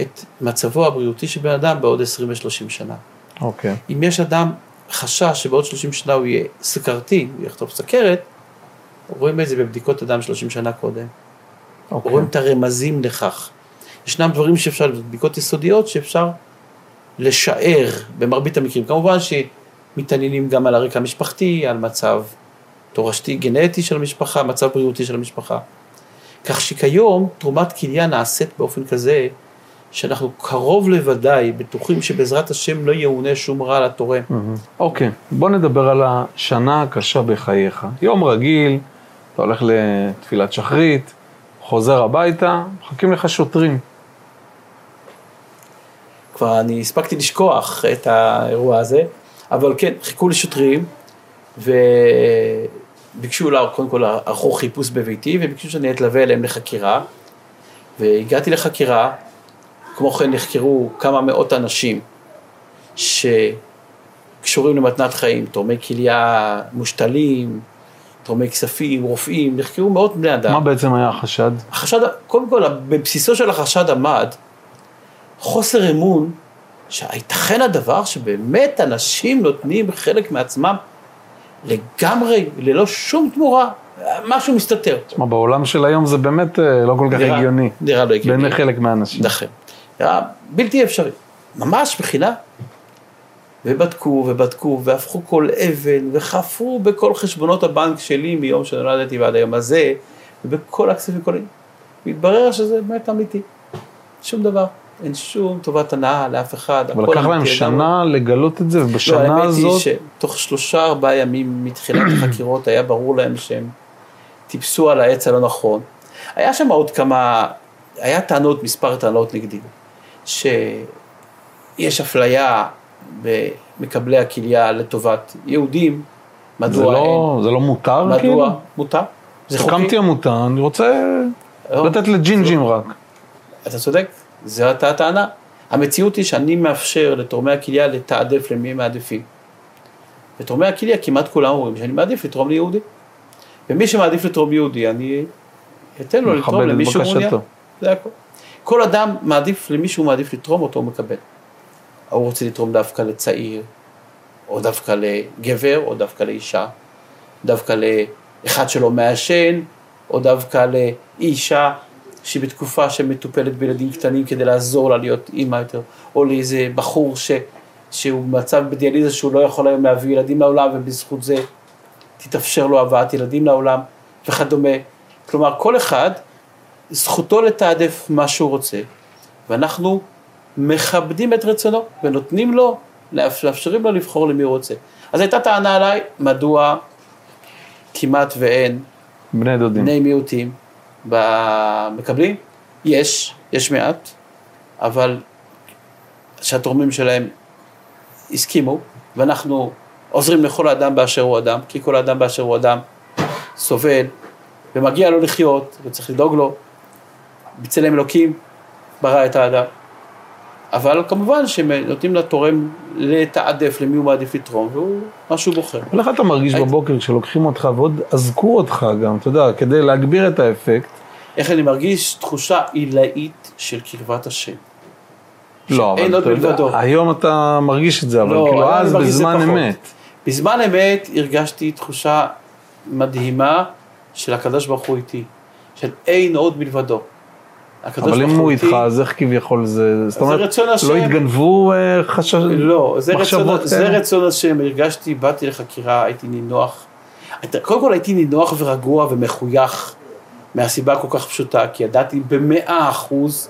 את מצבו הבריאותי של בן אדם בעוד 20 ו-30 שנה. אוקיי. אם יש אדם חשש שבעוד 30 שנה הוא יהיה סוכרתי, הוא יחטוף סכרת, רואים את זה בבדיקות אדם 30 שנה קודם. אוקיי. רואים את הרמזים לכך. ישנם דברים שאפשר, בדיקות יסודיות שאפשר לשער במרבית המקרים. כמובן שמתעניינים גם על הרקע המשפחתי, על מצב תורשתי גנטי של המשפחה, מצב בריאותי של המשפחה. כך שכיום תרומת כליה נעשית באופן כזה שאנחנו קרוב לוודאי בטוחים שבעזרת השם לא יאונה שום רע לתורם. אוקיי, בוא נדבר על השנה הקשה בחייך. יום רגיל, אתה הולך לתפילת שחרית, חוזר הביתה, מחכים לך שוטרים. כבר אני הספקתי לשכוח את האירוע הזה, אבל כן, חיכו לי שוטרים וביקשו, לה, קודם כל ערכו חיפוש בביתי וביקשו שאני אתלווה אליהם לחקירה והגעתי לחקירה, כמו כן נחקרו כמה מאות אנשים שקשורים למתנת חיים, תורמי כליה מושתלים, תורמי כספים, רופאים, נחקרו מאות בני אדם. מה בעצם היה החשד? החשד, קודם כל, בבסיסו של החשד עמד חוסר אמון שהייתכן הדבר שבאמת אנשים נותנים חלק מעצמם לגמרי, ללא שום תמורה, משהו מסתתר. תשמע, בעולם של היום זה באמת אה, לא כל כך נראה- הגיוני. נראה לא הגיוני. בעיני חלק מהאנשים. נכון. נראה בלתי אפשרי. ממש בחינה. ובדקו ובדקו והפכו כל אבן וחפרו בכל חשבונות הבנק שלי מיום שנולדתי ועד היום הזה ובכל הכספים כל... מתברר שזה באמת אמיתי. שום דבר. אין שום טובת הנאה לאף אחד. אבל לקח להם. שנה לגלות את זה, לא, ובשנה האמת הזאת... היא שתוך שלושה ארבעה ימים מתחילת החקירות היה ברור להם שהם טיפסו על העץ הלא נכון. היה שם עוד כמה, היה טענות, מספר טענות נגדי, שיש אפליה במקבלי הכליה לטובת יהודים, זה מדוע לא, זה לא מותר אין, כאילו? מדוע, מותר, זה חוקי, הקמתי עמותה, אני רוצה לא. לתת לג'ינג'ים רק. אתה צודק, זו הייתה הטענה. המציאות היא שאני מאפשר לתורמי הכליה לתעדף למי הם מעדיפים. ותורמי הכליה כמעט כולם אומרים שאני מעדיף לתרום ליהודי. ומי שמעדיף לתרום יהודי, אני אתן לו לתרום למי שהוא מעוניין. זה הכל. כל אדם מעדיף, למי שהוא מעדיף לתרום אותו הוא מקבל. הוא רוצה לתרום דווקא לצעיר, או דווקא לגבר, או דווקא לאישה, דווקא לאחד שלא מעשן, או דווקא לאישה שהיא בתקופה שמטופלת בילדים קטנים כדי לעזור לה להיות אימא יותר, או לאיזה בחור ש, שהוא במצב בדיאליזה שהוא לא יכול היום להביא ילדים לעולם, ובזכות זה תתאפשר לו הבאת ילדים לעולם, וכדומה. כלומר, כל אחד, זכותו לתעדף מה שהוא רוצה, ואנחנו מכבדים את רצונו, ונותנים לו, מאפשרים לו לבחור למי הוא רוצה. אז הייתה טענה עליי, מדוע כמעט ואין בני דודים. בני מיעוטים במקבלים? יש, יש מעט, אבל שהתורמים שלהם הסכימו, ואנחנו עוזרים לכל אדם באשר הוא אדם, כי כל אדם באשר הוא אדם סובל, ומגיע לו לחיות, וצריך לדאוג לו. בצלם אלוקים ברא את האדם. אבל כמובן שנותנים לתורם לתעדף למי הוא מעדיף לתרום, והוא מה שהוא בוחר. אבל איך אתה מרגיש הייתי- בבוקר כשלוקחים אותך ועוד אזקו אותך גם, אתה יודע, כדי להגביר את האפקט? איך אני מרגיש תחושה עילאית של קרבת השם. לא, אבל אתה יודע. היום אתה מרגיש את זה, אבל לא, כאילו אז בזמן. אמת. בזמן אמת הרגשתי תחושה מדהימה של הקדוש ברוך הוא איתי, של אין עוד מלבדו. אבל אם הוא איתך, אז איך כביכול זה... זאת אומרת. לא התגנבו אה, חשש... לא, זה רצון, מחשבות זה כאלה? רצון השם, הרגשתי, באתי לחקירה, הייתי נינוח. קודם כל הייתי נינוח ורגוע ומחוייך, מהסיבה כל כך פשוטה, כי ידעתי במאה אחוז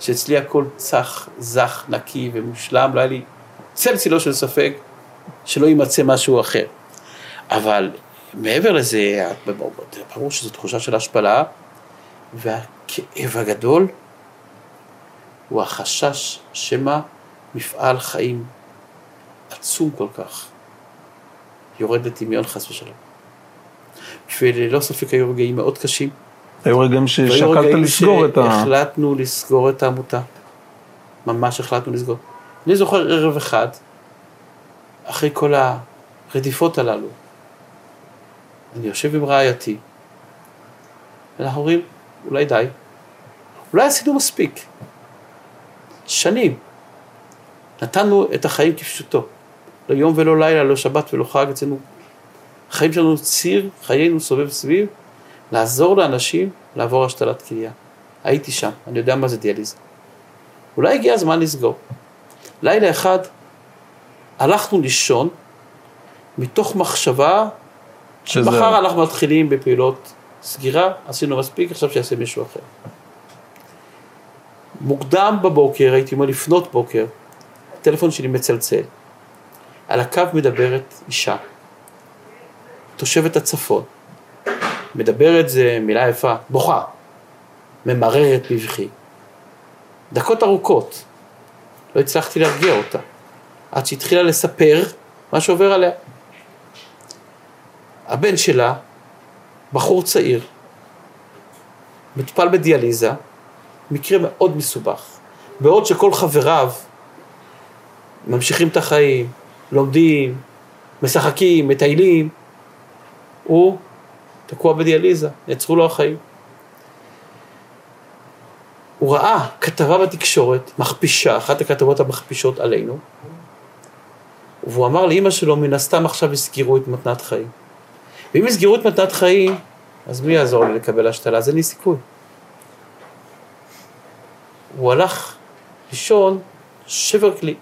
שאצלי הכל צח, זך, נקי ומושלם, לא היה לי צל צילו של ספק שלא יימצא משהו אחר. אבל מעבר לזה, ברור שזו תחושה של השפלה, והכאב הגדול הוא החשש שמא מפעל חיים עצום כל כך יורד לטמיון חס ושלום. וללא ספק היו רגעים מאוד קשים. היו רגעים ששקלת רגעים לסגור את ה... שהחלטנו לסגור את העמותה. ממש החלטנו לסגור. אני זוכר ערב אחד, אחרי כל הרדיפות הללו, אני יושב עם רעייתי, ואנחנו אומרים, אולי די, אולי עשינו מספיק. שנים. נתנו את החיים כפשוטו. לא יום ולא לילה, לא שבת ולא חג, אצלנו החיים שלנו ציר, חיינו סובב סביב, לעזור לאנשים לעבור השתלת כליה. הייתי שם, אני יודע מה זה דיאליזה. אולי הגיע הזמן לסגור. לילה אחד הלכנו לישון מתוך מחשבה שזה- שמחר אנחנו מתחילים בפעילות סגירה, עשינו מספיק, עכשיו שיעשה מישהו אחר. מוקדם בבוקר, הייתי אומר לפנות בוקר, הטלפון שלי מצלצל. על הקו מדברת אישה, תושבת הצפון. מדברת זה מילה יפה, בוכה, ממררת בבכי. דקות ארוכות, לא הצלחתי להרגיע אותה, עד שהתחילה לספר מה שעובר עליה. הבן שלה, בחור צעיר, מטופל בדיאליזה, מקרה מאוד מסובך. בעוד שכל חבריו ממשיכים את החיים, לומדים, משחקים, מטיילים, הוא תקוע בדיאליזה, נעצרו לו החיים. הוא ראה כתבה בתקשורת, מכפישה, אחת הכתבות המכפישות עלינו, והוא אמר לאימא שלו, מן הסתם עכשיו יסגרו את מתנת חיים. ואם יסגרו את מתנת חיים, אז מי יעזור לי לקבל השתלה? אז אין לי סיכוי. הוא הלך לישון שבר כלי.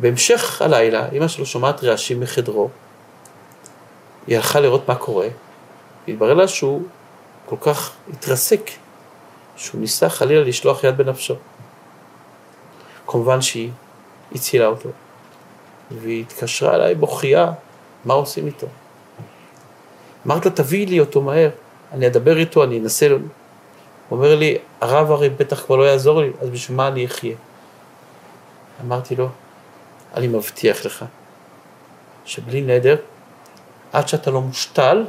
בהמשך הלילה, אמא שלו שומעת רעשים מחדרו, היא הלכה לראות מה קורה, והתברר לה שהוא כל כך התרסק, שהוא ניסה חלילה לשלוח יד בנפשו. כמובן שהיא הצילה אותו, והיא התקשרה אליי בוכייה, מה עושים איתו? אמרתי לה, תביאי לי אותו מהר, אני אדבר איתו, אני אנסה... הוא אומר לי, הרב הרי בטח כבר לא יעזור לי, אז בשביל מה אני אחיה? אמרתי לו, אני מבטיח לך, שבלי נדר, עד שאתה לא מושתל,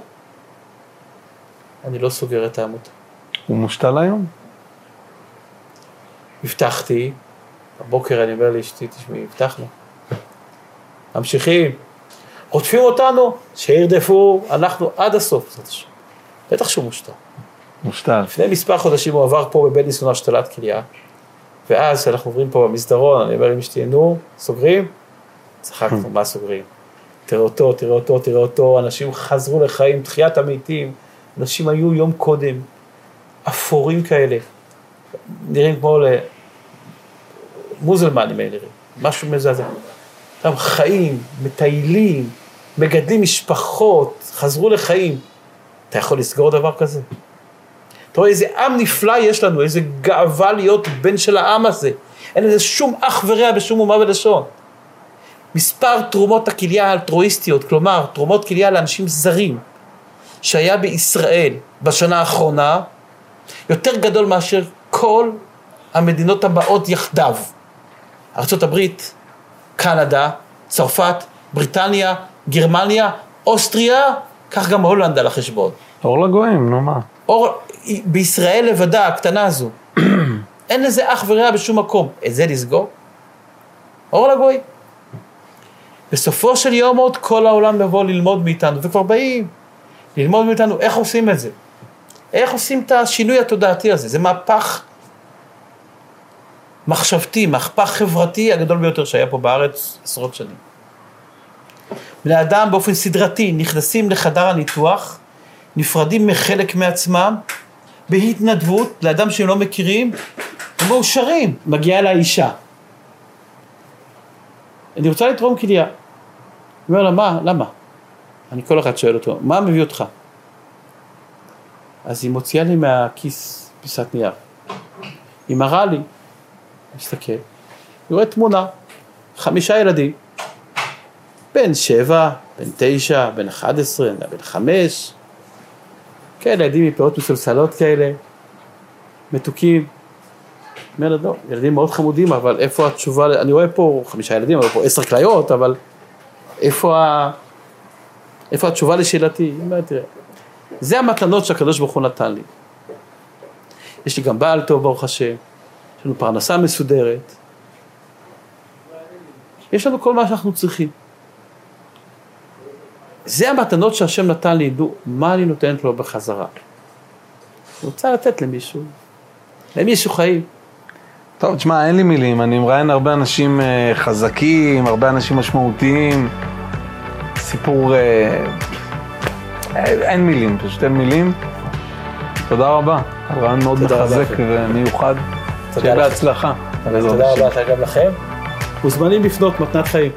אני לא סוגר את העמותה. הוא מושתל היום? הבטחתי, בבוקר אני אומר לאשתי, תשמעי, הבטחנו. ממשיכים, רודפים אותנו, שירדפו, אנחנו עד הסוף, בעזרת השם. בטח שהוא מושתל. מושתל. לפני מספר חודשים הוא עבר פה בבלינסון השתלת כליה, ואז כשאנחנו עוברים פה במסדרון, אני אומר לאשתי, נו, סוגרים? צחקנו, מה סוגרים? תראה אותו, תראה אותו, תראה אותו, אנשים חזרו לחיים, תחיית המתים, אנשים היו יום קודם, אפורים כאלה, נראים כמו למוזלמנים האלה משהו מזעזע. חיים, מטיילים, מגדלים משפחות, חזרו לחיים. אתה יכול לסגור דבר כזה? אתה רואה איזה עם נפלא יש לנו, איזה גאווה להיות בן של העם הזה. אין לזה שום אח ורע בשום אומה ולשון. מספר תרומות הכליה האלטרואיסטיות, כלומר תרומות כליה לאנשים זרים, שהיה בישראל בשנה האחרונה, יותר גדול מאשר כל המדינות הבאות יחדיו. ארה"ב, קנדה, צרפת, בריטניה, גרמניה, אוסטריה, כך גם הולנד על החשבון. אור לגויים, נו מה. אור, בישראל לבדה, הקטנה הזו, אין לזה אח ורע בשום מקום. את זה לסגור? אור לגוי. בסופו של יום עוד כל העולם יבוא ללמוד מאיתנו, וכבר באים ללמוד מאיתנו איך עושים את זה. איך עושים את השינוי התודעתי הזה. זה מהפך מחשבתי, מהפך חברתי הגדול ביותר שהיה פה בארץ עשרות שנים. בני אדם באופן סדרתי נכנסים לחדר הניתוח, נפרדים מחלק מעצמם, בהתנדבות, לאדם שהם לא מכירים, ומאושרים. מגיעה אליי אישה. אני רוצה לתרום כליה. אני אומר לה, מה, למה? אני כל אחד שואל אותו, מה מביא אותך? אז היא מוציאה לי מהכיס פיסת נייר. היא מראה לי, מסתכל, אני רואה תמונה, חמישה ילדים, בן שבע, בן תשע, בן אחד עשרה, בן חמש, כאלה ילדים מפאות מסולסלות כאלה, מתוקים. אומר לה, לא, ילדים מאוד חמודים, אבל איפה התשובה, אני רואה פה חמישה ילדים, אני רואה פה עשר כליות, אבל איפה, ה... איפה התשובה לשאלתי? היא תראה, זה המתנות שהקדוש ברוך הוא נתן לי. יש לי גם בעל טוב, ברוך השם, יש לנו פרנסה מסודרת, יש לנו כל מה שאנחנו צריכים. זה המתנות שהשם נתן לי, דעו, מה אני נותנת לו בחזרה. אני רוצה לתת למישהו, למישהו חיים. טוב, תשמע, אין לי מילים, אני מראיין הרבה אנשים אה, חזקים, הרבה אנשים משמעותיים. סיפור... אה, אה, אין מילים, פשוט אין מילים. תודה רבה, רעיון מאוד מחזק. ומיוחד. תודה שיהיה. בהצלחה. תודה. רבה גם לכם. מוזמנים לפנות מתנת חיים.